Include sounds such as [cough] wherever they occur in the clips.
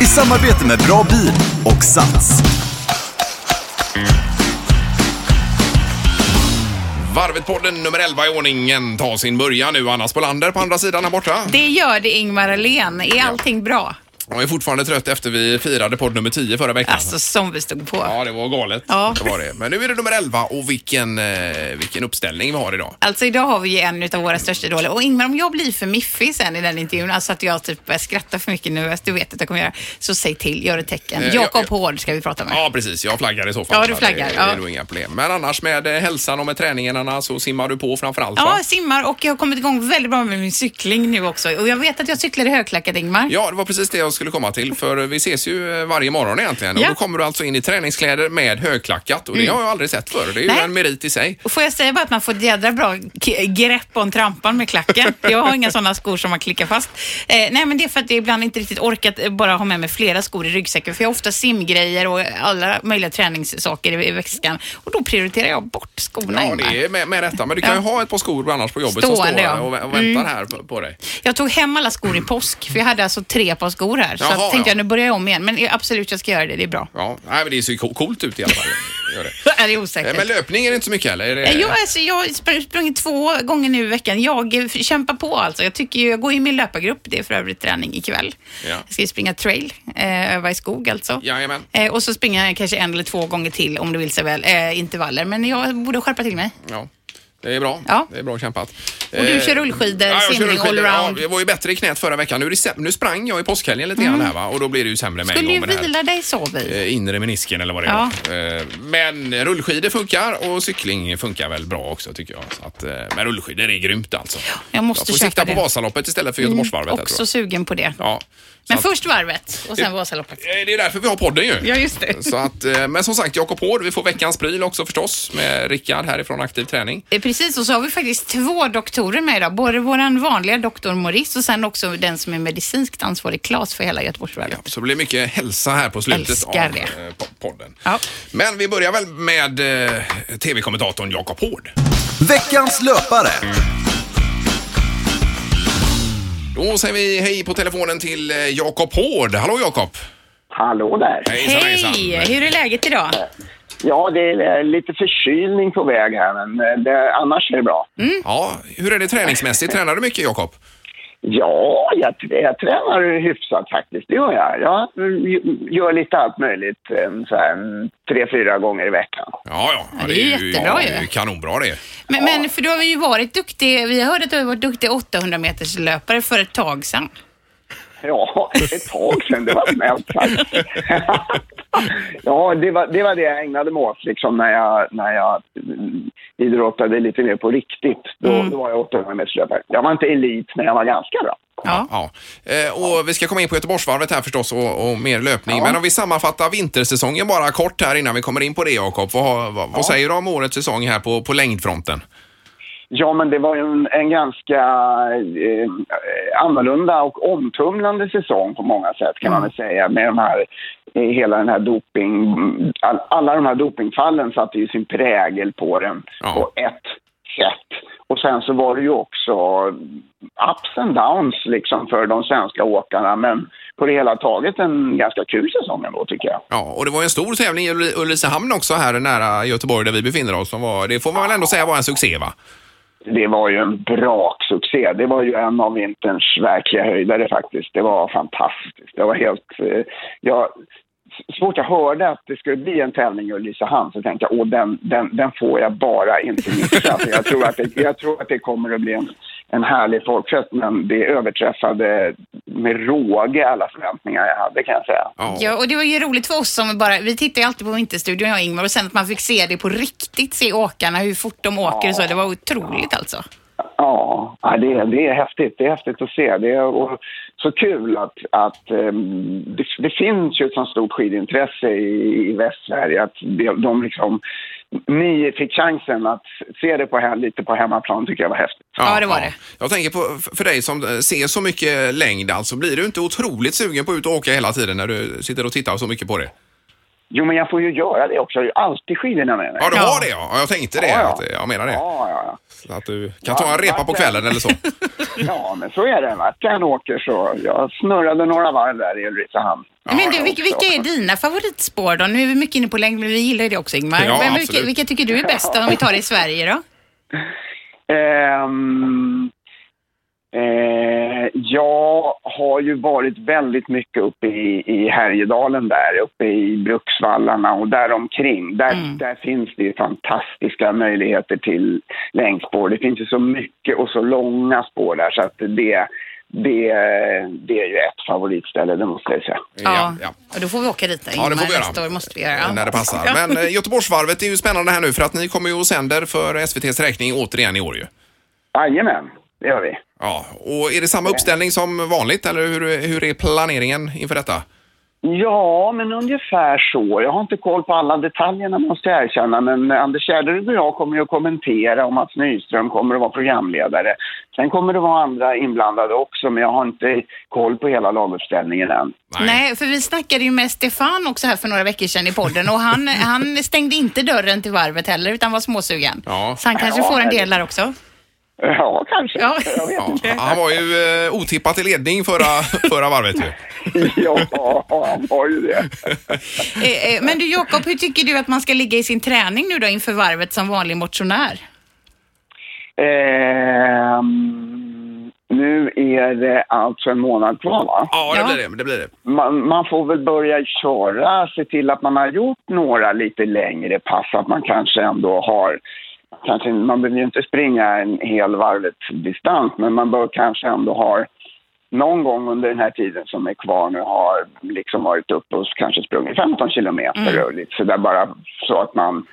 I samarbete med Bra Bil och Sats. Varvet-podden nummer 11 i ordningen tar sin början nu. Anna Spolander på andra sidan här borta. Det gör det Ingmar Ahlén. Är allting bra? Jag är fortfarande trött efter vi firade podd nummer 10 förra veckan. Alltså som vi stod på. Ja, det var galet. Ja. Det var det. Men nu är det nummer 11 och vilken, eh, vilken uppställning vi har idag. Alltså idag har vi ju en av våra största idoler. Och Ingmar, om jag blir för miffig sen i den intervjun, alltså att jag typ börjar skratta för mycket nu, du vet att jag kommer göra, så säg till, gör ett tecken. Eh, Jakob jag- Hård ska vi prata med. Ja, precis. Jag flaggar i så fall. Ja, du flaggar, Det, ja. det är nog inga problem. Men annars med eh, hälsan och med träningen Anna, så simmar du på framför allt Ja, va? simmar och jag har kommit igång väldigt bra med min cykling nu också. Och jag vet att jag cyklar i högklackat, Ingmar. Ja, det var precis det jag skulle komma till. För vi ses ju eh, varje morgon egentligen. Och Ja. då kommer du alltså in i träningskläder med högklackat. Och det har jag aldrig sett förr. Det är ju Nej. en merit i sig. Och får jag säga bara att man får ett jädra bra k- grepp om trampan med klacken. [laughs] Jag har inga sådana skor som man klickar fast. Eh, nej, men det är för att jag ibland inte riktigt orkat eh, bara ha med mig flera skor i ryggsäcken. För jag har ofta simgrejer och alla möjliga träningssaker i, i väskan. Och då prioriterar jag bort skorna, Ja, Ingmar. det är med, med rätta. Men du kan ju ha ett par skor annars på jobbet som Stående, står ja. Mm. och, vä- och väntar här på, på dig. Jag tog hem alla skor i påsk, för jag hade alltså tre par skor här. Så Jaha, jag tänkte ja. jag, nu börjar jag om igen. Men absolut, jag ska göra det. Det är bra. Ja, nej, men det ser ju co- coolt ut i alla fall. [laughs] Gör det. är det Eh, osäkert? Men löpning är det inte så mycket eller? Är det... Eh, Jag, alltså, jag har spr- sprungit två gånger nu i veckan. Jag eh, kämpar på alltså. Jag, tycker ju, jag går i min löpargrupp. Det är för övrigt träning ikväll. Ja. Jag ska ju springa trail, eh, öva i skog alltså. Jajamän. Eh, och så springer jag kanske en eller två gånger till om det vill sig väl, eh, intervaller. Men jag borde skärpa till mig. Ja. Det är bra. Ja. Det är bra kämpat. Och du kör rullskidor, jag kör simning, rullskidor. allround. Ja, jag var ju bättre i knät förra veckan. Nu, nu sprang jag i påskhelgen lite grann här va? Och då blir det ju sämre med Mm. Skulle ju vila dig sa vi. eh, inre menisken eller vad det Ja. var. Eh, Men rullskidor funkar och cykling funkar väl bra också tycker jag. Så att, eh, men rullskidor är grymt alltså. jag måste jag får sikta på det. Mm, Vasaloppet istället för Göteborgsvarvet. här, Också tror sugen på det. jag. Ja. Men att- först varvet och sen Vasaloppet. Eh, Det är därför vi har podden ju. Ja, just det. Så att, eh, men som sagt, Jakob Hård, vi får veckans pryl också förstås med Rickard härifrån Aktiv Träning. Eh, Precis, och så har vi faktiskt två doktorer med idag. Både vår vanliga doktor Maurice och sen också den som är medicinskt ansvarig, Claes, för hela Göteborgsvarvet. Så det blir mycket hälsa här på slutet Älskar av det. po- podden. Ja. Men vi börjar väl med eh, tv-kommentatorn Jakob Hård. Veckans löpare. Då säger vi hej på telefonen till eh, Jakob Hård. Hallå Jakob! Hallå där. Hejsan, hejsan. Hej! Hur är läget idag? Ja, det är lite förkylning på väg här, men eh, det, annars är det bra. Ja, hur är det träningsmässigt? Tränar du mycket Jakob? Ja, jag, jag tränar hyfsat faktiskt. Det gör jag. Jag gör lite allt möjligt eh, så här, mm, tre, fyra gånger i veckan. Ja, ja. Ja, det är ju jättebra ja, ju. det är kanonbra det. Men, men för du har ju varit duktig, vi hörde att du har varit duktig 800 meters löpare för ett tag sedan. Ja, ett tag sedan. Det var snällt sagt. [laughs] ja, det var, det var det jag ägnade mig åt liksom, när jag, när jag mm, idrottade lite mer på riktigt. Då, då var jag 800 meterslöpare. Jag var inte elit, men jag var ganska bra. Ja. Ja. Eh, och vi ska komma in på Göteborgsvarvet här förstås och, och mer löpning. Men om vi sammanfattar vintersäsongen bara kort här innan vi kommer in på det Jakob. Vad, vad, vad säger du om årets säsong här på, på längdfronten? Ja, men det var ju en, en ganska eh, annorlunda och omtumlande säsong på många sätt kan man väl säga. Med de här, hela den här doping... All, alla de här dopingfallen satte ju sin prägel på den Ja. på ett sätt. Och sen så var det ju också ups and downs liksom för de svenska åkarna. Men på det hela taget en ganska kul säsong ändå tycker jag. Ja, och det var en stor tävling i Ulricehamn också här nära Göteborg där vi befinner oss. Som var, det får man väl ändå säga var en succé va? Det var ju en braksuccé. Det var ju en av vinterns verkliga höjdare faktiskt. Det var fantastiskt. Det var helt... Eh, jag, fort jag hörde att det skulle bli en tävling i Ulricehamn så tänkte jag åh den, den, den får jag bara inte missa. För jag, tror att det, jag tror att det kommer att bli en, en härlig folkfest men det överträffade med råge alla förväntningar jag hade kan jag säga. Ja, och det var ju roligt för oss som bara, vi tittar ju alltid på Vinterstudion jag och Ingmar och sen att man fick se det på riktigt, se åkarna, hur fort de åker och så, det var otroligt alltså. Ja, ja, det, är, det är häftigt. Det är häftigt att se. Det är och så kul att, att ehm, det, det finns ju ett sånt stort skidintresse i, i Västsverige. Att de, de liksom, ni fick chansen att se det på, lite på hemmaplan tycker jag var häftigt. Ja, det var det. Jag tänker på, för dig som eh, ser så mycket längd alltså, blir du inte otroligt sugen på att ut och åka hela tiden när du sitter och tittar så mycket på det? Jo, men jag får ju göra det också. Jag har ju alltid skidorna med mig. Ja, du har det ja. Ja, Jag tänkte det. Ja, ja. Att, jag menar det. Ja, ja, ja. Så Att du kan ta en repa på kvällen eller så. [laughs] Ja, men så är det. Vart jag än åker så. Jag snurrade några varv där i Ulricehamn. Men du, vilka, vilka är dina favoritspår då? Nu är vi mycket inne på längd, men vi gillar ju det också Ingmar. Ja, Men absolut. vilka, vilka tycker du är bäst då, om vi tar det i Sverige då? [laughs] Ehm, eh, jag har ju varit väldigt mycket uppe i, i Härjedalen där, uppe i Bruksvallarna och däromkring. Där, där finns det ju fantastiska möjligheter till längdspår. Det finns ju så mycket och så långa spår där så att det, det, det är ju ett favoritställe, det måste jag säga. Ja, ja. Och då får vi åka dit Ja, det får vi göra. nästa år. måste vi göra. När det passar. Ja. Men eh, Göteborgsvarvet är ju spännande här nu för att ni kommer ju och sänder för SVTs räkning återigen i år ju. Jajamän, det gör vi. Ja, och är det samma uppställning som vanligt eller hur, hur är planeringen inför detta? Ja, men ungefär så. Jag har inte koll på alla detaljerna måste jag erkänna, men Anders Gärderud och jag kommer ju att kommentera och Mats Nyström kommer att vara programledare. Sen kommer det vara andra inblandade också, men jag har inte koll på hela laguppställningen än. Nej, för vi snackade ju med Stefan också här för några veckor sedan i podden och han, [laughs] han stängde inte dörren till varvet heller utan var småsugen. Ja. Så han kanske Ja, får en del där också. Ja, kanske. Ja. Jag vet Ja, inte. han var ju eh, otippat i ledning förra, [laughs] förra varvet ju. Ja, han var ju det. [laughs] Eh, eh, Men du Jakob, hur tycker du att man ska ligga i sin träning nu då inför varvet som vanlig motionär? Ehm, nu är det alltså en månad kvar, va? Ja, det Ja. blir det. det, blir det. Man, man får väl börja köra, se till att man har gjort några lite längre pass, att man kanske ändå har Kanske, man behöver ju inte springa en hel varvet distans, men man bör kanske ändå ha någon gång under den här tiden som är kvar nu har liksom varit uppe och kanske sprungit 15 kilometer och lite sådär bara så att man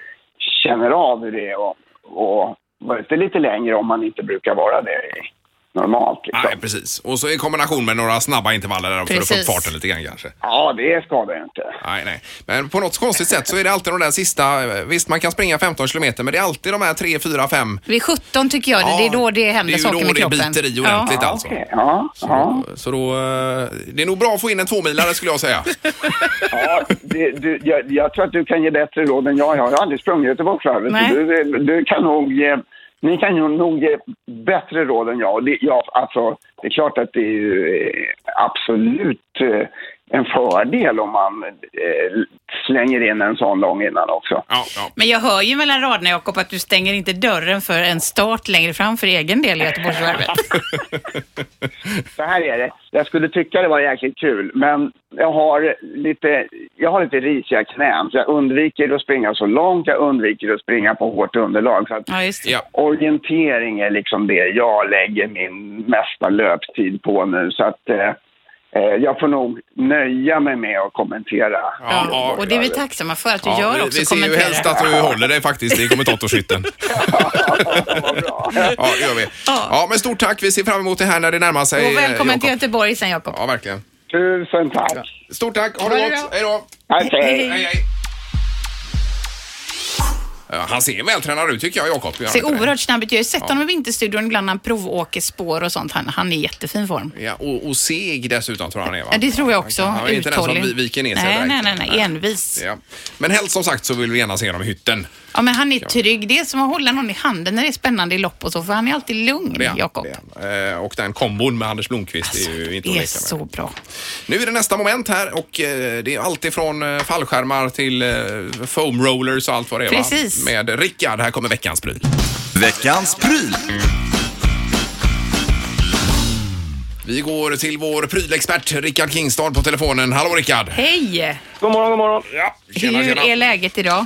känner av hur det är och, och varit lite längre om man inte brukar vara det i- normalt. Liksom. Nej, precis. Och så i kombination med några snabba intervaller där för att få upp Precis. farten lite grann kanske. Ja, det skadar ju inte. Nej, nej. Men på något konstigt sätt så är det alltid de där sista, visst man kan springa 15 kilometer men det är alltid de här 3, 4, 5. Vid 17 tycker jag det, det är då det händer det är ju saker då med det kroppen. biter i ordentligt Ja. alltså. Okej, Ja, ja. Så då, eh, det är nog bra att få in en tvåmilare skulle jag säga. [laughs] Ja, det, du, jag, jag tror att du kan ge bättre råd än jag. Jag har aldrig sprungit Göteborgsvarvet. Nej. så Du, du kan nog ge, ni kan ju nog ge bättre råd än jag. Och Det, ja, alltså, det är klart att det är eh, absolut eh, en fördel om man eh, slänger in en sån lång innan också. Ja, ja. Men jag hör ju mellan raderna Jakob att du stänger inte dörren för en start längre fram för egen del i Göteborgsvarvet. [laughs] Så här är det. Jag skulle tycka det var jäkligt kul, men jag har lite, jag har lite risiga knän. Så jag undviker att springa så långt, jag undviker att springa på hårt underlag. Så att Ja, just det. ja. orientering är liksom det jag lägger min mesta löptid på nu. Så att eh, eh, jag får nog nöja mig med att kommentera. Ja, ja, och det är vi tacksamma för att du Ja, gör vi, också, vi ser ju helst att du håller dig faktiskt i kommentatorshytten. Vad [laughs] bra. Ja, det gör vi. Ja, men stort tack. Vi ser fram emot det här när det närmar sig. Och eh, välkommen till Jakob. Göteborg sen Jakob. Ja, verkligen. Tusen tack. Stort tack. Ha det gott. Hej då. Hej. Hej, hej. Ja, Han ser vältränad ut tycker jag, Jakob. Gör han Ser inte det? oerhört snabb ut. Jag har ju sett honom i Vinterstudion ibland när han provåker spår och sånt. Han, han är i jättefin form. Ja, och, och seg dessutom tror jag han är va? Ja, det tror jag också. Han är inte den som Uthållig. vi- viker ner sig nej, direkt. nej, nej, nej. Envis. Ja. Men helst som sagt så vill vi gärna se honom i hytten. Ja, men han är trygg. Det är som att hålla någon i handen när det är spännande i lopp och så, för han är alltid lugn, Det är han, Jakob. det är han. Eh, Och den kombon med Anders Blomqvist är ju inte att Det är leka så med. bra. Nu är det nästa moment här och eh, det är allt ifrån eh, fallskärmar till eh, foam rollers och allt vad det är va? Precis. Med Rickard, här kommer veckans pryl. Veckans pryl. Vi går till vår prylexpert Rickard Kingstad på telefonen. Hallå Rickard! Hej! God morgon, god morgon. Ja, tjena, Hur tjena. är läget idag?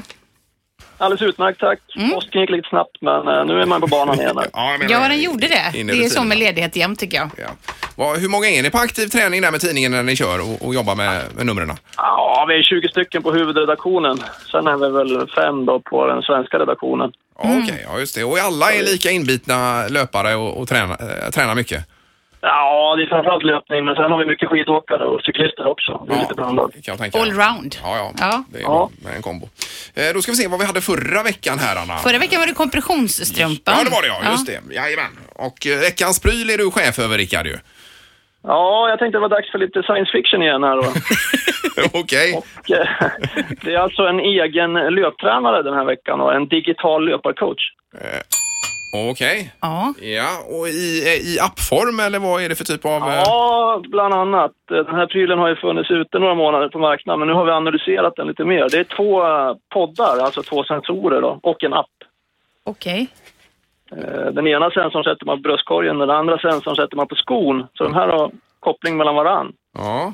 Alldeles utmärkt, tack. Påsken gick lite snabbt, men eh, nu är man på banan [laughs] igen. Ja, jag menar Ja, den gjorde det. Det är så med ledighet jämt tycker jag. Ja. Hur många är ni på aktiv träning där med tidningen när ni kör och, och jobbar med, med numren? Ja, vi är 20 stycken på huvudredaktionen. Sen är vi väl fem då på den svenska redaktionen. Ja, Okej, ja just det. Och alla är lika inbitna löpare och, och tränar, äh, tränar mycket? Ja, det är framförallt löpning, men sen har vi mycket skidåkare och cyklister också. Det är lite blandat. kan jag tänka. Allround. Ja, ja, Ja. Det är bra med en kombo. Eh, då ska vi se vad vi hade förra veckan här, Anna. Förra veckan var det kompressionsstrumpan. Ja, det var det ja. Just det. Jajamän. Och eh, veckans pryl är du chef över, Rickard ju. Ja, jag tänkte det var dags för lite science fiction igen här då. [laughs] Okej. Och, eh, [laughs] det är alltså en egen löptränare den här veckan och en digital löparcoach. Okej. Ja. Ja, och i, eh, i appform eller vad är det för typ av... eh, Ja, bland annat. Den här prylen har ju funnits ute några månader på marknaden, men nu har vi analyserat den lite mer. Det är två eh, poddar, alltså två sensorer då, och en app. Okej. Eh, Den ena sensorn sätter man på bröstkorgen, den andra sensorn sätter man på skon. Så de här har koppling mellan varann. Ja.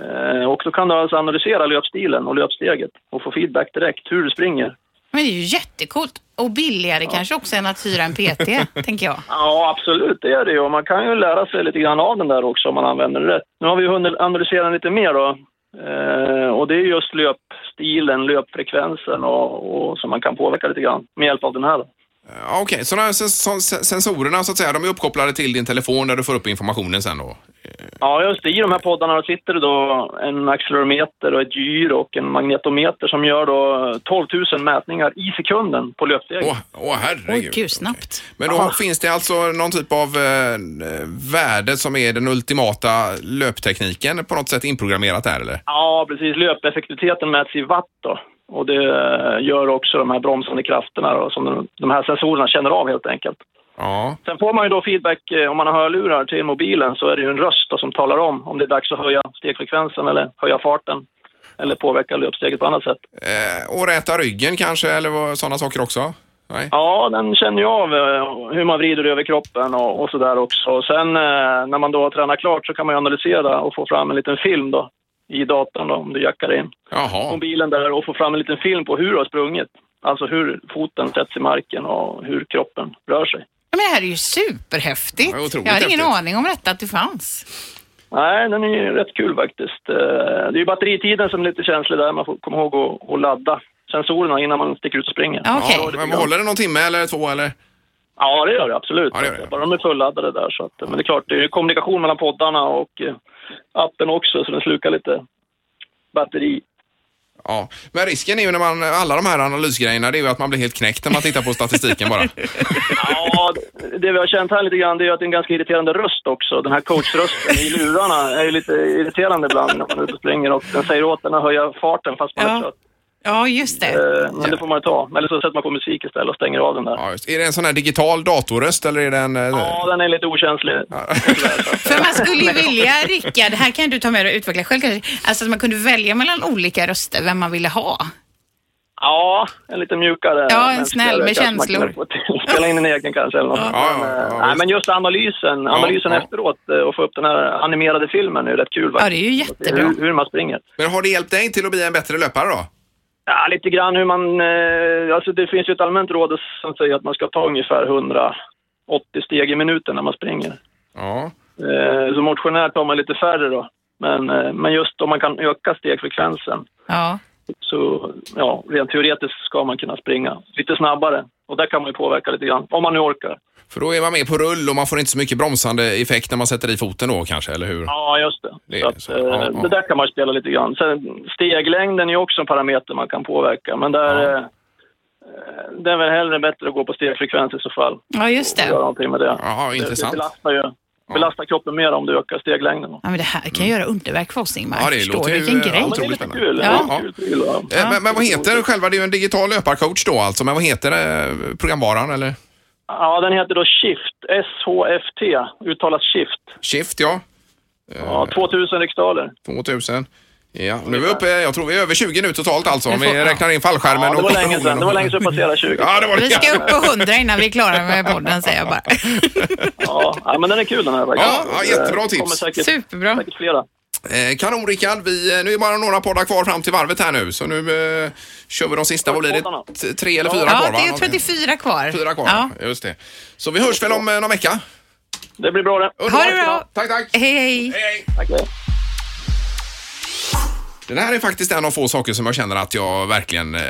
Eh, Och då kan du alltså analysera löpstilen och löpsteget och få feedback direkt hur du springer. Men det är ju jättecoolt. Och billigare kanske också än att hyra en PT, [laughs] tänker jag. Ja, absolut, det är det ju. Och man kan ju lära sig lite grann av den där också om man använder den rätt. Nu har vi hunnit analysera den lite mer då. Eh, och det är just löpstilen, löpfrekvensen och, och som man kan påverka lite grann med hjälp av den här. Då. Ja, Okej, så de här sens- sens- sensorerna så att säga, de är uppkopplade till din telefon där du får upp informationen sen då? Ja, just det. I de här poddarna sitter det då en accelerometer och ett gyro och en magnetometer som gör då 12 000 mätningar i sekunden på löpsteg. Åh, åh herregud. Oj, gud, snabbt. Men då finns det alltså någon typ av eh, värde som är den ultimata löptekniken på något sätt inprogrammerat där eller? Ja, precis. Löpeffektiviteten mäts i watt då. Och det gör också de här bromsande krafterna då, som de- här sensorerna känner av helt enkelt. Ja. Sen får man ju då feedback eh, om man har hörlurar till mobilen så är det ju en röst då, som talar om om det är dags att höja stegfrekvensen eller höja farten eller påverka löpsteget på annat sätt. Eh, och räta ryggen kanske eller sådana saker också? Nej? Ja, den känner ju av eh, hur man vrider över kroppen och, och sådär också. Och sen eh, när man då har tränat klart så kan man ju analysera och få fram en liten film då i datorn då, om du jackar in Jaha. mobilen där och få fram en liten film på hur du har sprungit. Alltså hur foten sätts i marken och hur kroppen rör sig. Ja, Men det här är ju superhäftigt. Ja, jag hade ingen häftigt. aning om detta, att det fanns. Nej, den är ju rätt kul faktiskt. Eh, Det är ju batteritiden som är lite känslig där. Man får komma ihåg att, att ladda sensorerna innan man sticker ut och springer. Ja, Okej. Ja, men håller det någon timme eller två eller? Ja, det gör det absolut. Ja, det gör det. Bara de är fulladdade där. Så att, men det är klart, det är ju kommunikation mellan poddarna och eh, appen också, så den slukar lite batteri. Ja, men risken är ju när man, alla de här analysgrejerna, det är ju att man blir helt knäckt när man tittar på statistiken bara. [laughs] Ja, det vi har känt här lite grann det är att det är en ganska irriterande röst också. Den här coachrösten i lurarna är ju lite irriterande ibland när man är ute och springer och den säger åt en att höja farten fast man Ja. är trött. Ja, just det. Eh, Men det får man ju ta. Eller så sätter man på musik istället och stänger av den där. Ja, just. Är det en sån här digital datorröst eller är det en... eh, Ja, den är lite okänslig. [laughs] För man skulle ju vilja, Rickard, här kan du ta med och utveckla själv kanske, alltså att man kunde välja mellan olika röster, vem man ville ha. Ja, en lite mjukare. Ja, en mänskligare snäll med kanske man känslor. kunde få till. Spela in en egen kanske eller något. Ja, men, ja, eh, ja, nej, visst. men just analysen, analysen ja. efteråt eh, och få upp den här animerade filmen är ju rätt kul. Ja, faktiskt. det är ju jättebra. Hur, hur man springer. Men har det hjälpt dig till att bli en bättre löpare då? Ja, lite grann hur man... Eh, alltså det finns ju ett allmänt råd som säger att man ska ta ungefär 180 steg i minuten när man springer. Ja. Eh, så motionärt tar man lite färre då. Men, eh, men just om man kan öka stegfrekvensen Ja. så ja, rent teoretiskt ska man kunna springa lite snabbare. Och där kan man ju påverka lite grann, om man nu orkar. För då är man med på rull och man får inte så mycket bromsande effekt när man sätter i foten då kanske, eller hur? Ja, just det. Det att, så. eh, Ja, ja. Det där kan man spela lite grann. Sen, steglängden är ju också en parameter man kan påverka. Men där, Ja. eh, det är väl hellre bättre att gå på stegfrekvens i så fall. ja, just Och göra det. någonting med det. Jaha, Det, intressant. det belastar ju belastar kroppen mer om du ökar steglängden. Ja, men det här kan göra underverk för oss, Ingmar. Ja, det Förstår låter du ju, vilken ja, grej? Ja, men det är otroligt spännande. kul. Ja. Ja. Kul, kul, ja. Eh, Men, men vad heter själva, det är ju en digital löparcoach då alltså, men vad heter det, programvaran eller? Ja, den heter då Shift. S-H-F-T. Uttalas Shift. Shift ja, Ja, 2000 riksdaler. 2000. Ja, nu är vi uppe, jag tror vi är över 20 nu totalt alltså om vi räknar in fallskärmen Ja, det och var länge sedan. Det var länge sedan jag passerade 20. Ja, det var det. Vi ska upp på 100 innan vi är klara med podden, säger jag bara. [laughs] Ja, men den är kul den här. Ja, ja, jättebra tips. kommer säkert, Superbra. säkert flera. Eh, kanon Rickard, vi, eh, nu är bara några poddar kvar fram till varvet här nu så nu eh, kör vi de sista, vad blir det? Tre eller fyra Ja, kvar va? det är 34 kvar. Fyra kvar, Ja. just det. Så vi hörs väl om eh, någon vecka? Det blir bra det. Ha det bra. Tack, tack. Hej, hej. Hej, hej. Tack. hej. Den här är faktiskt en av få saker som jag känner att jag verkligen eh,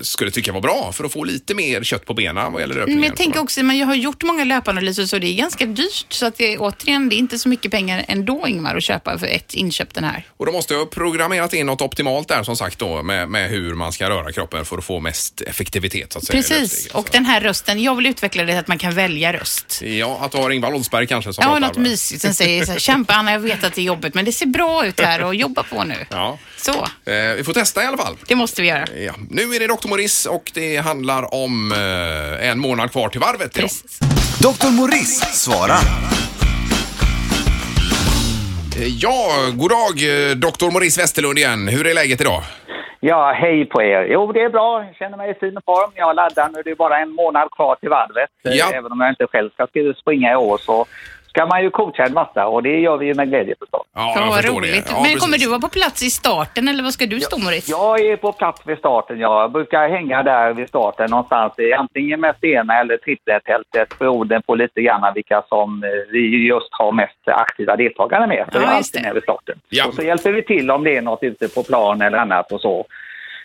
skulle tycka var bra för att få lite mer kött på benen vad gäller löpningen. Men jag tänker också, men jag har gjort många löpanalyser så det är ganska dyrt. Så att det, återigen, det är inte så mycket pengar ändå Ingmar att köpa för ett inköp den här. Och då måste jag ha programmerat in något optimalt där som sagt då med, med hur man ska röra kroppen för att få mest effektivitet så att säga. Precis, och den här rösten, jag vill utveckla det till att man kan välja röst. Ja, att du har Ingvar Oldsberg kanske som Ja, något mysigt som säger så här, kämpa Anna, jag vet att det är jobbigt men det ser bra ut här och jobba på nu. Ja. Så, Eh, vi får testa i alla fall. det måste vi göra. Ja. Nu är det Dr. Morris och det handlar om eh, en månad kvar till varvet idag. Precis. Dr. Morris svarar. Eh, Ja, god dag eh, Dr. Morris Westerlund igen. Hur är läget idag? Ja, hej på er. Jo, det är bra. Jag känner mig i fin form. Jag laddar nu. Det är bara en månad kvar till varvet. Eh, Ja. Även om jag inte själv ska springa i år så ska man ju coacha en massa och det gör vi ju med glädje förstås. Ja, jag vad förstår roligt. det. Ja, men kommer du vara på plats i starten eller vad ska du stå Morris? Jag är på plats vid starten. Jag brukar hänga där vid starten någonstans, i antingen med stena eller trippeltältet beroende på lite grann vilka som eh, vi just har mest aktiva deltagare med. Så Ja, jag är alltid med vid starten. Ja. Och så hjälper vi till om det är något ute på plan eller annat och så.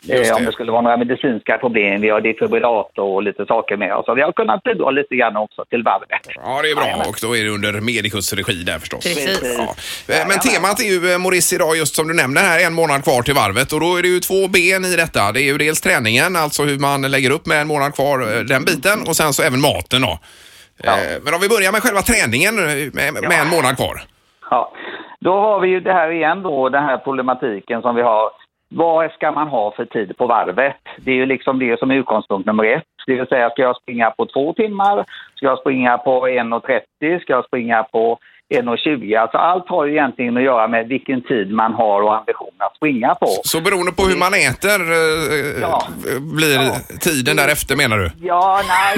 Eh, om det. det skulle vara några medicinska problem, vi har defibrillator och lite saker med oss. Så vi har kunnat bidra lite grann också till varvet. Ja, det är bra och då är det under Medicus regi där förstås. Precis. Ja. Eh, Men temat är ju eh, Maurice idag just som du nämner här, en månad kvar till varvet och då är det ju två ben i detta. Det är ju dels träningen, alltså hur man lägger upp med en månad kvar, den biten och sen så även maten då. Eh, Men om vi börjar med själva träningen med, med en månad kvar. Ja, då har vi ju det här igen då, den här problematiken som vi har. Vad ska man ha för tid på varvet? Det är ju liksom det som är utgångspunkt nummer ett. Det vill säga, ska jag springa på två timmar? Ska jag springa på 1.30? Ska jag springa på 1.20? Alltså allt har ju egentligen att göra med vilken tid man har och ambition att springa på. Så beroende på hur man äter eh, Ja. blir Ja. tiden därefter menar du? Ja, nej.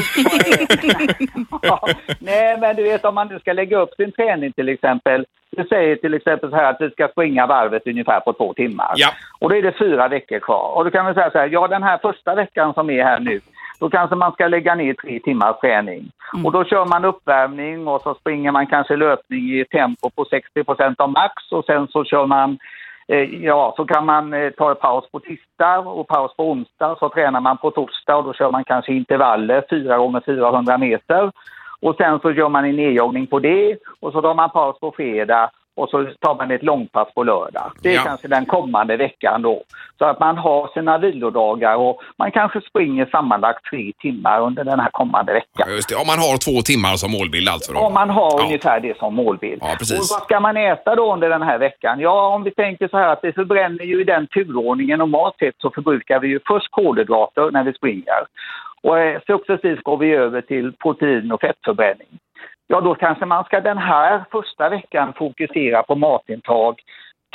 [laughs] ja, nej, men du vet om man nu ska lägga upp sin träning till exempel. Du säger till exempel så här att vi ska springa varvet ungefär på två timmar. Ja. Och då är det fyra veckor kvar. Och då kan vi säga så här, ja den här första veckan som är här nu, då kanske man ska lägga ner tre timmars träning. Och då kör man uppvärmning och så springer man kanske löpning i tempo på 60% av max och sen så kör man Eh, Ja, så kan man eh, ta en paus på tisdag och paus på onsdag. Så tränar man på torsdag och då kör man kanske intervaller 4 gånger 400 meter. Och sen så gör man en nedjoggning på det och så tar man paus på fredag och så tar man ett långpass på lördag. Det är Ja. kanske den kommande veckan då. Så att man har sina vilodagar och man kanske springer sammanlagt tre timmar under den här kommande veckan. Ja, just det. Om man har två timmar som målbild alltså? Då. Om man har Ja. ungefär det som målbild. Ja, precis. Och vad ska man äta då under den här veckan? Ja, om vi tänker så här att vi förbränner ju i den turordningen normalt sett så förbrukar vi ju först kolhydrater när vi springer. Och eh, successivt går vi över till protein och fettförbränning. Ja, då kanske man ska den här första veckan fokusera på matintag.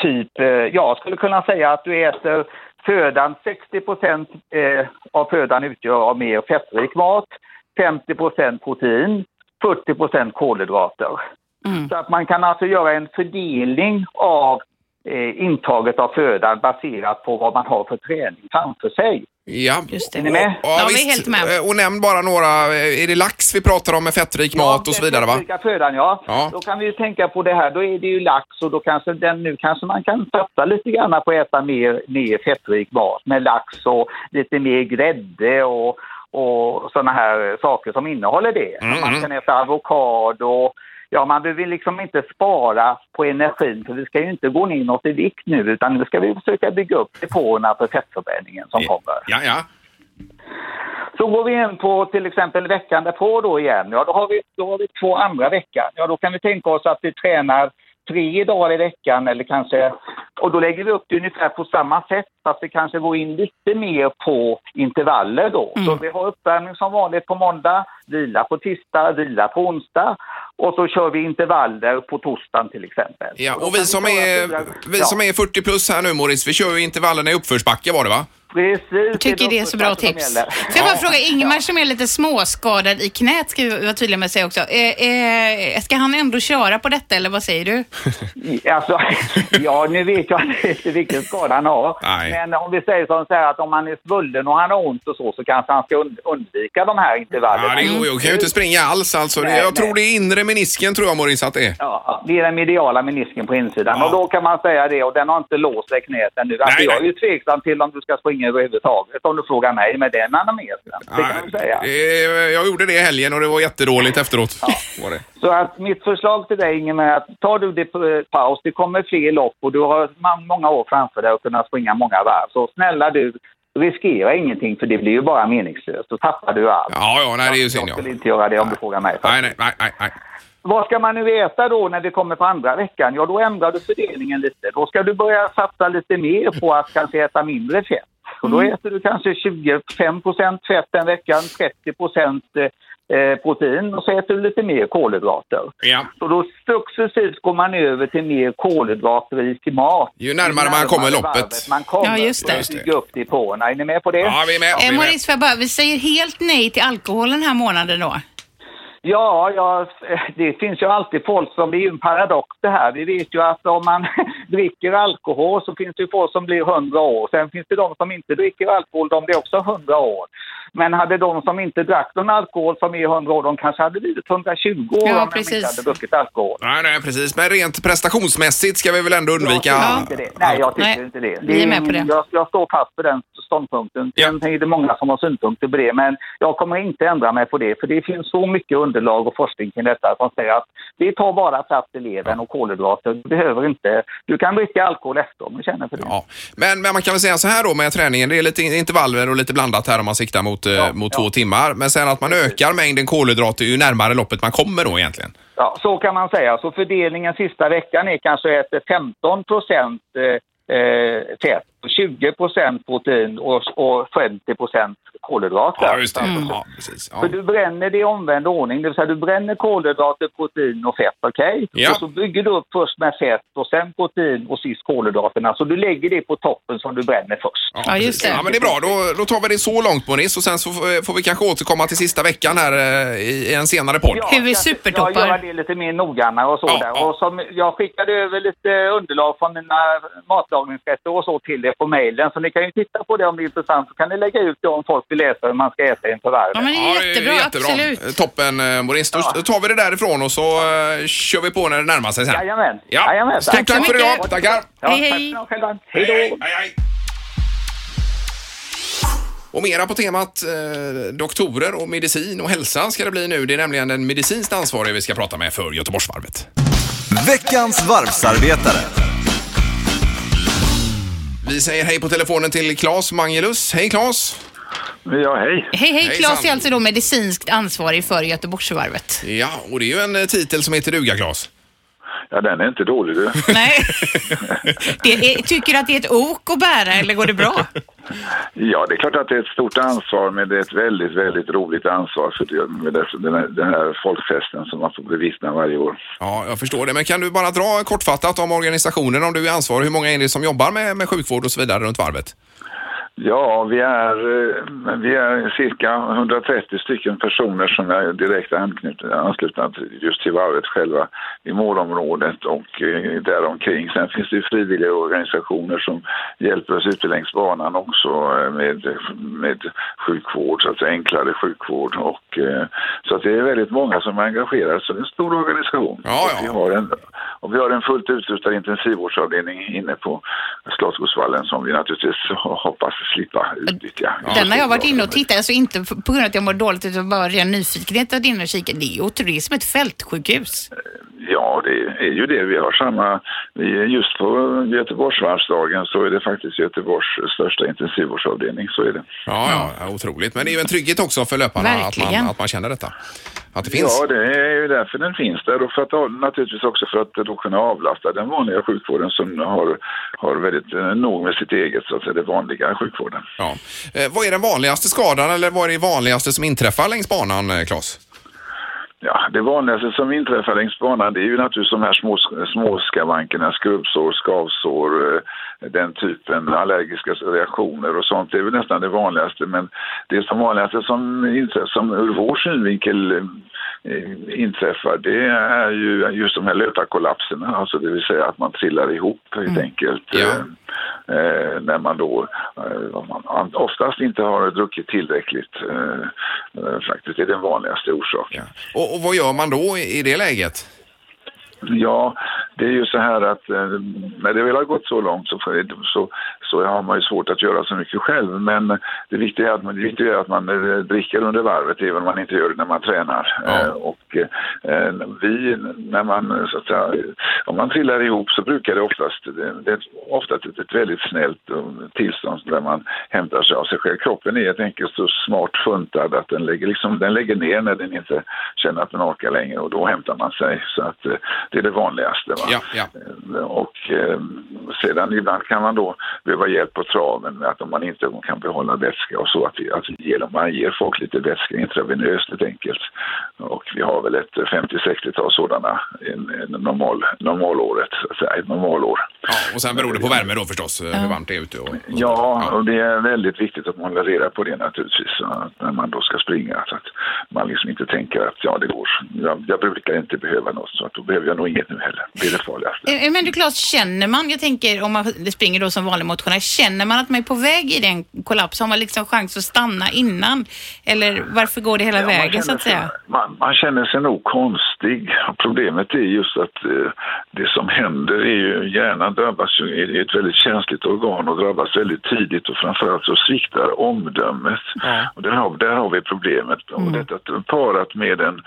Typ, eh, jag skulle kunna säga att du äter födan, 60 procent eh, av födan utgör av mer fettrik mat, 50 procent protein, 40 procent kolhydrater. Mm. Så att man kan alltså göra en fördelning av eh, intaget av födan baserat på vad man har för träning framför sig. Ja. Just det. Är ni med? Ja, Ja, vi är visst. helt med. Eh, Och nämn bara några, eh, är det lax vi pratar om med fettrik mat och så vidare va? fettrycka födan, ja. Ja. Då kan vi ju tänka på det här, då är det ju lax och då kanske den, nu kanske man kan satsa lite grann på att äta mer, mer fettrik mat med lax och lite mer grädde och, och sådana här saker som innehåller det. Mm, Man kan äta avokado. Ja, man behöver liksom inte spara på energin för vi ska ju inte gå ner något i vikt nu utan nu ska vi försöka bygga upp depåerna för fettförbränningen som kommer. Ja, ja. Så går vi in på till exempel veckan därpå då igen. Ja, då har vi, då har vi två andra veckan. Ja, då kan vi tänka oss att vi tränar tre dagar i veckan eller kanske... Och då lägger vi upp det ungefär på samma sätt fast vi kanske går in lite mer på intervaller då. Så vi har uppvärmning som vanligt på måndag, vila på tisdag, vila på onsdag och så kör vi intervaller på torsdagen till exempel. ja. Och vi som är, vi som är 40 plus här nu Morris, vi kör ju intervallerna i uppförsbacke var det va? Precis. Jag tycker det är så bra tips. Får jag bara fråga Ingmar som är lite småskadad i knät, ska vi vara tydliga med att säga också. Eh, eh, ska han ändå köra på detta eller vad säger du? [laughs] Alltså, ja, nu vet jag inte vilken skada han har. Nej. Men om vi säger som så här att om han är svullen och han har ont och så, så kanske han ska und- undvika de här intervallerna. Ja, det går ju. Jag kan ju inte springa alls alltså. Nej, jag tror nej. det är inre menisken tror jag Maurice att det är. Ja, det är den mediala menisken på insidan. Ja. Och då kan man säga det, och den har inte låst sig i knät ännu. Alltså, Nej, jag är ju tveksam till om du ska springa överhuvudtaget, om du frågar mig, med den anamnesen. Det kan du säga. det- jag gjorde det i helgen och det var jättedåligt efteråt. Var det. Så att mitt förslag till dig Ingemar, är att tar du det på eh, paus, det kommer fler lopp och du har ma- många år framför dig att kunna springa många varv. Så snälla du, riskera ingenting för det blir ju bara meningslöst. Då tappar du allt. Ja, ja, nej det är ju synd Jag ja. skulle inte göra det om du frågar mig. Nej, nej, nej, nej, nej. Vad ska man nu äta då när vi kommer på andra veckan? Ja, då ändrar du fördelningen lite. Då ska du börja satsa lite mer på att kanske äta mindre fett. Och då äter du kanske 25 fett den veckan, 30 eh, protein och så äter du lite mer kolhydrater. Ja. Så då successivt går man över till mer kolhydratrik mat. Ju närmare man kommer loppet. Man kommer Ja, just det. att bygga upp depåerna. Är ni med på det? Ja, vi är med. Vi Eh, är med. Maurice, bara, vi säger helt nej till alkohol den här månaden då. Ja, ja, det finns ju alltid folk som, det är ju en paradox det här. Vi vet ju att om man dricker alkohol så finns det ju folk som blir 100 år. Sen finns det de som inte dricker alkohol, de blir också 100 år. Men hade de som inte drack någon alkohol som är 100 år, de kanske hade blivit 120 år Ja, om de inte hade druckit alkohol. Nej, nej, precis. Men rent prestationsmässigt ska vi väl ändå undvika... Jag tycker inte det. Nej, jag tycker Nej. inte det. Vi är med på det. Jag, jag står fast för den ståndpunkten. Ja. Sen är det många som har synpunkter på det, men jag kommer inte ändra mig på det. För det finns så mycket underlag och forskning kring detta som säger att det tar bara plats i levern och kolhydrater. Du behöver inte... Du kan dricka alkohol efter om du känner för det. Ja. Men, men man kan väl säga så här då med träningen, det är lite intervaller och lite blandat här om man siktar mot, eh, mot ja. två timmar. Men sen att man ökar mängden kolhydrater ju närmare loppet man kommer då egentligen. Ja, så kan man säga. Så fördelningen sista veckan är kanske ett 15 procent eh, eh, fett, 20 procent protein och, och 50 procent kolhydrater. Ja, just det. Ja, precis. Ja. För du bränner det i omvänd ordning, det vill säga du bränner kolhydrater, protein och fett, okej? Ja. Och så bygger du upp först med fett och sen protein och sist kolhydraterna. Så du lägger det på toppen som du bränner först. Ja, just precis. det. Ja, men det är bra. Då, då tar vi det så långt Maurice och sen så får vi kanske återkomma till sista veckan här eh, i, en senare podd. Ja, Hur vi supertoppar. Ja, göra det lite mer noggrannare och så Ja, där. ja. Och som, jag skickade över lite underlag från mina matlagningsrätter och så till er på mejlen. Så ni kan ju titta på det om det är intressant. Så kan ni lägga ut det om folk vill läsa hur man ska äta inför varvet. Ja, men det är det jättebra, absolut. Eh, Toppen eh, Maurice. Då då tar vi det därifrån och så eh, kör vi på när det närmar sig sen. Jajamän. Ja. Jajamän. Stort Tack tack för idag. Tackar. Ja, Hej, tack hej. ha själva. Hej då. hej, hej. Och mera på temat eh, doktorer och medicin och hälsa ska det bli nu. Det är nämligen den medicinskt ansvarige vi ska prata med för Göteborgsvarvet. Veckans varvsarbetare. Vi säger hej på telefonen till Claes Mangelus. Hej Claes! Ja, hej. Hej, hej. Claes är alltså då medicinskt ansvarig för Göteborgsvarvet. Ja, och det är ju en eh, titel som heter duga Claes. Ja, den är inte dålig du. [laughs] Nej. det är, tycker du att det är ett ok att bära eller går det bra? Ja, det är klart att det är ett stort ansvar, men det är ett väldigt, väldigt roligt ansvar för det, med det- den, här, den här folkfesten som man får bevittna varje år. Ja, jag förstår det. Men kan du bara dra kortfattat om organisationen, om du är ansvarig, hur många är det som jobbar med, med sjukvård och så vidare runt varvet? Ja, vi är, eh, vi är cirka 130 stycken personer som är direkt anslutna just till varvet själva i målområdet och eh, däromkring. Sen finns det ju frivilliga organisationer som hjälper oss ute längs banan också eh, med, med sjukvård, så att säga enklare sjukvård. Och, så att det är väldigt många som är engagerade, så det är en stor organisation. Ja, ja. Och vi har en, och vi har en fullt utrustad intensivvårdsavdelning inne på Slottsskogsvallen som vi naturligtvis [laughs] hoppas slippa utnyttja. Den har jag varit inne och tittat, alltså inte på grund av att jag mår dåligt utan bara ren nyfikenhet att inne och kika. Det är ju otroligt, det är som ett fältsjukhus. Ja, det är ju det. Vi har samma... Vi, just på Göteborgsvarvsdagen så är det faktiskt Göteborgs största intensivvårdsavdelning. Så är det. Ja, ja, otroligt. Men det är ju en trygghet också för löparna att man, att man känner detta. Att det finns. Ja, det är ju därför den finns där och för att, naturligtvis också för att då kunna avlasta den vanliga sjukvården som har, har väldigt eh, nog med sitt eget, så att säga, det vanliga sjukvården. Ja. Eh, vad är den vanligaste skadan eller vad är det vanligaste som inträffar längs banan, eh, Claes? Ja, det vanligaste som inträffar längs banan det är ju naturligtvis de här små, små skavankerna, skrubbsår, skavsår, eh, den typen allergiska reaktioner och sånt. Det är väl nästan det vanligaste. Men det som vanligaste som, inträffar, som ur vår synvinkel eh, inträffar det är ju just de här löparkollapserna, alltså det vill säga att man trillar ihop helt enkelt. Eh, eh, när man då eh, man oftast inte har druckit tillräckligt. Eh, eh, faktiskt det är den vanligaste orsaken. Och, och vad gör man då i det läget? Ja, det är ju så här att eh, när det väl har gått så långt så, så, så har man ju svårt att göra så mycket själv. Men det viktiga är att man, viktiga är att man eh, dricker under varvet även om man inte gör det när man tränar. Eh, och eh, vi, när man så att säga, om man trillar ihop så brukar det oftast, det, är oftast ett, väldigt snällt tillstånd där man hämtar sig av sig själv. Kroppen är helt enkelt så smart funtad att den lägger, liksom, den lägger ner när den inte känner att den orkar längre och då hämtar man sig. Så att det är det vanligaste. Va? Ja, ja. Och eh, sedan ibland kan man då behöva hjälp på traven med att om man inte kan behålla vätska och så att, vi, att vi ger, dem- man ger folk lite vätska intravenöst helt enkelt. Och vi har väl ett 50-60-tal sådana en, en normal, normalåret, så att säga, ett normalår. Ja, och sen beror det på värme då förstås, eh, hur varmt det är ute. Och, Ja, och det är väldigt viktigt att man håller reda på det naturligtvis när man då ska springa. Så att man liksom inte tänker att ja, det går. Jag, jag brukar inte behöva något så att då behöver jag nog inget nu heller. Det är det farligaste. Eh, Men du Claes, känner man, jag tänker om man springer då som vanlig motionär, känner man att man är på väg i den kollaps? Har man liksom chans att stanna innan? Eller varför går det hela Ja, vägen så att säga? sig- Man, man känner sig nog konstig. Problemet är just att eh, det som händer är ju, hjärnan drabbas ju, är ett väldigt känsligt organ och drabbas väldigt tidigt och framförallt så sviktar omdömet. Och där har, där har vi problemet. Och detta parat med en,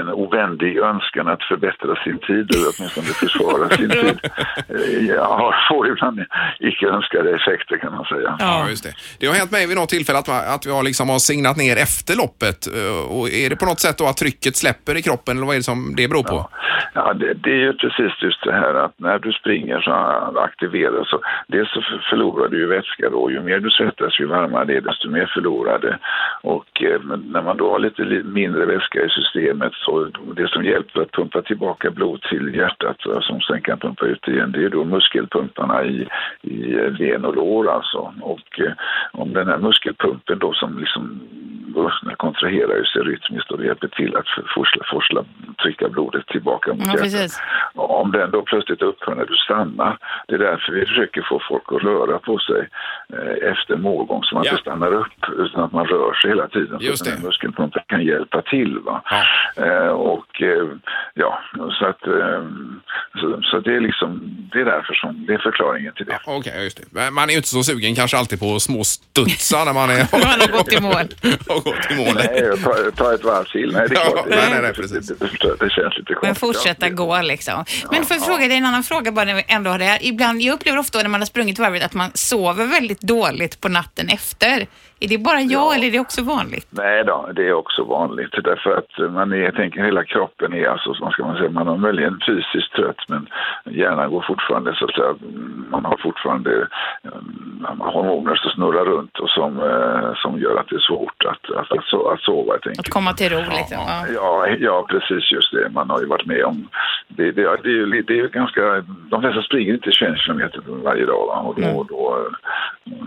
en ovänlig önskan att förbättra sin tid eller åtminstone försvara sin [laughs] tid. eh, Ja, får ibland icke önskade effekter kan man säga. Ja, just det. Det har hänt mig vid något tillfälle att, att jag liksom har signat ner efter loppet. eh, Och är det på något sätt då att trycket släpper i kroppen eller vad är det som det beror på? Ja, det, det är ju precis just det här att när du springer så aktiveras så dels så för- förlorar du ju vätska då. Ju mer du svettas ju varmare det är desto mer förlorar det. Och eh, när man då har lite li- mindre vätska i systemet så det som hjälper att pumpa tillbaka blod till hjärtat eh, som sen kan pumpa ut igen det är då muskelpumparna i, i eh, och lår alltså. Och eh, om den här muskelpumpen då som liksom den kontraherar ju sig rytmiskt och det hjälper till att forsla, forsla, trycka blodet tillbaka mot Ja, hjärtat. Om den då plötsligt upphör när du stannar, det är därför vi försöker få folk att röra på sig eh, efter målgång så man inte stannar upp utan att man rör sig hela tiden. Just så att den här muskelpumpen kan hjälpa till. Va? Eh, och eh, ja, så att eh, så, så det är liksom, det är därför som, det är förklaringen till det. Okej, just det. Man är ju inte så sugen kanske alltid på små studsar när man är... [laughs] Man har gått i mål. [laughs] har gått i mål. Nej, ta, ta ett varv till. Nej, det är Ja, klart. nej, det, nej, nej, det, det, det, det känns lite konstigt. Men fortsätta gå liksom. Men för att fråga dig en annan fråga bara när vi ändå har det här. Ibland, jag upplever ofta när man har sprungit varvet att man sover väldigt dåligt på natten efter. Är det bara jag eller är det också vanligt? Nej då, det är också vanligt därför att man är, jag tänker hela kroppen är alltså, vad ska man säga, man är möjligen fysiskt trött men hjärnan går fortfarande så att säga, man har fortfarande eh, hormoner som snurrar runt och som, eh, som gör att det är svårt att, att, att, att sova helt enkelt. Att komma till ro liksom? Ja. Ja, ja, precis just det. Man har ju varit med om... Det, det, det, är, ju, det är ju ganska... De flesta springer inte 21 kilometer varje dag va? Och, då, och, då,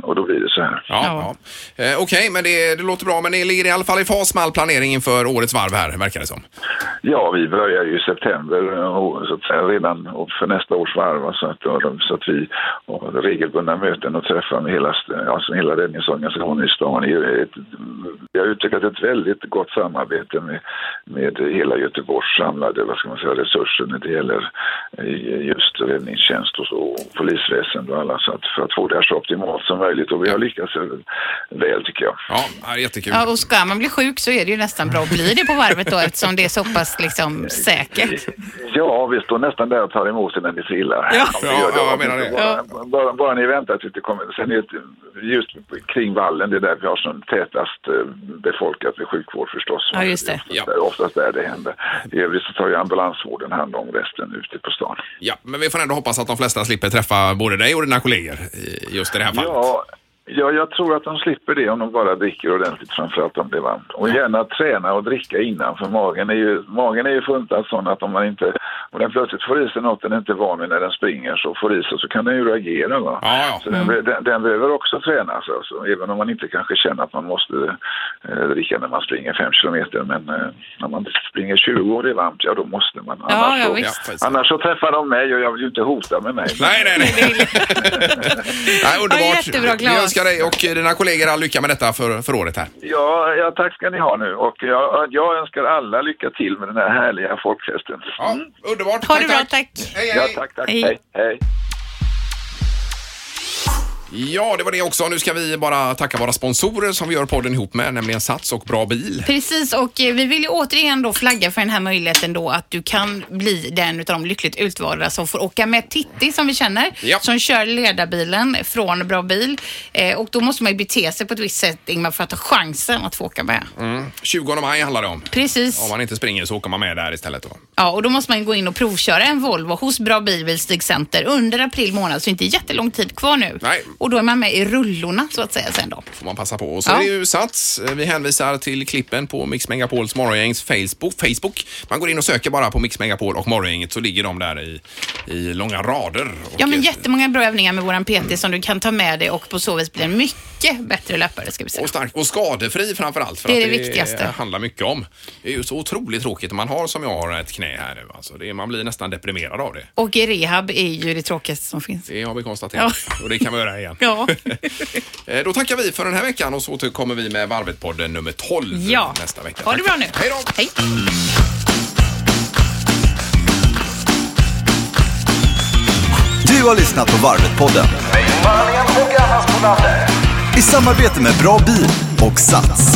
och då blir det så här. Ja, ja. Eh, Okej, men det, det låter bra. Men det ligger i alla fall i fas med all planering inför årets varv här, verkar det som. Ja, vi börjar ju i september och, så att säga, redan och för nästa års varv. Så att, så att vi har regelbundna möten och träffar med hela, alltså hela räddningsorganisationen i stan. Vi har utvecklat ett väldigt gott samarbete med, med hela Göteborgs samlade vad ska man säga, resurser när det gäller eh, just räddningstjänst och, så, och polisväsende och alla. Så att, för att få det här så optimalt som möjligt. Och vi har lyckats väl väl tycker jag. Ja, det är jättekul. Ja, och ska man bli sjuk så är det ju nästan bra att bli det på varvet då eftersom det är så pass liksom säkert. Ja, vi står nästan där och tar emot er när ni trillar. Ja. Det. Ja, jag menar det. Bara, bara, bara ni väntar tills det kommer. Sen är det just kring vallen, det är där vi har som tätast eh, befolkat med sjukvård förstås. Ja, just det. Det är oftast där det händer. I övrigt så tar ju ambulansvården hand om resten ute på stan. Ja, men vi får ändå hoppas att de flesta slipper träffa både dig och dina kollegor just i det här fallet. Ja, Ja, jag tror att de slipper det om de bara dricker ordentligt, framförallt om det är varmt. Och gärna träna och dricka innan, för magen är ju, magen är ju funtad sån att om man inte, om den plötsligt får i sig något den inte är van vid när den springer, så får i sig så kan den ju reagera. Va? Ja, ja. Så den, be- den, den behöver också tränas, alltså, även om man inte kanske känner att man måste eh, dricka när man springer fem kilometer. Men eh, när man springer 20 och det är varmt, ja då måste man. Ja, Annars, ja, så, visst. Ja, annars så träffar de mig och jag vill ju inte hota med mig. Nej, nej, nej. [laughs] [laughs] nej underbart. Ja, jättebra, Claes. Önskar dig och dina kollegor all lycka med detta för, för året här. Ja, ja, tack ska ni ha nu. Och jag, jag önskar alla lycka till med den här härliga folkfesten. Ja, underbart. Ha det bra, tack. Hej, Ja, hej. tack, tack. Hej. Hej, hej. Ja, det var det också. Nu ska vi bara tacka våra sponsorer som vi gör podden ihop med, nämligen Sats och Bra Bil. Precis, och eh, vi vill ju återigen då flagga för den här möjligheten då att du kan bli den utav de lyckligt utvalda som får åka med Titti som vi känner, Ja. som kör ledarbilen från Bra Bil. Eh, och då måste man ju bete sig på ett visst sätt, Ingmar, för att ha chansen att få åka med. Mm. 20 maj handlar det om. Precis. Om man inte springer så åker man med där istället. Då. Ja, och då måste man gå in och provköra en Volvo hos Bra Bil vid Stig Center under april månad, så inte jättelång tid kvar nu. Nej. Och då är man med i rullorna så att säga sen då. får man passa på. Och så Ja. är det ju Sats. Vi hänvisar till klippen på Mix Megapols morgongängs Facebook. Facebook. Man går in och söker bara på Mix Megapol och morgongänget så ligger de där i, i långa rader. Ja, men jättemånga bra övningar med våran PT som du kan ta med dig och på så vis bli en mycket bättre löpare ska vi säga. och stark och skadefri framför allt. För Det är att det viktigaste. handlar mycket om. Det är ju så otroligt tråkigt om man har som jag har ett knä här nu. Alltså det, är- man blir nästan deprimerad av det. Och rehab är ju det tråkigaste som finns. Det har vi konstaterat. Och det kan vi göra igen. Ja. [laughs] Eh, Då tackar vi för den här veckan och så återkommer vi med Varvet-podden nummer 12 Ja. nästa vecka. Ha det bra nu. Hej då! Hej. Du har lyssnat på Varvet-podden. I samarbete med Bra Bil och Sats.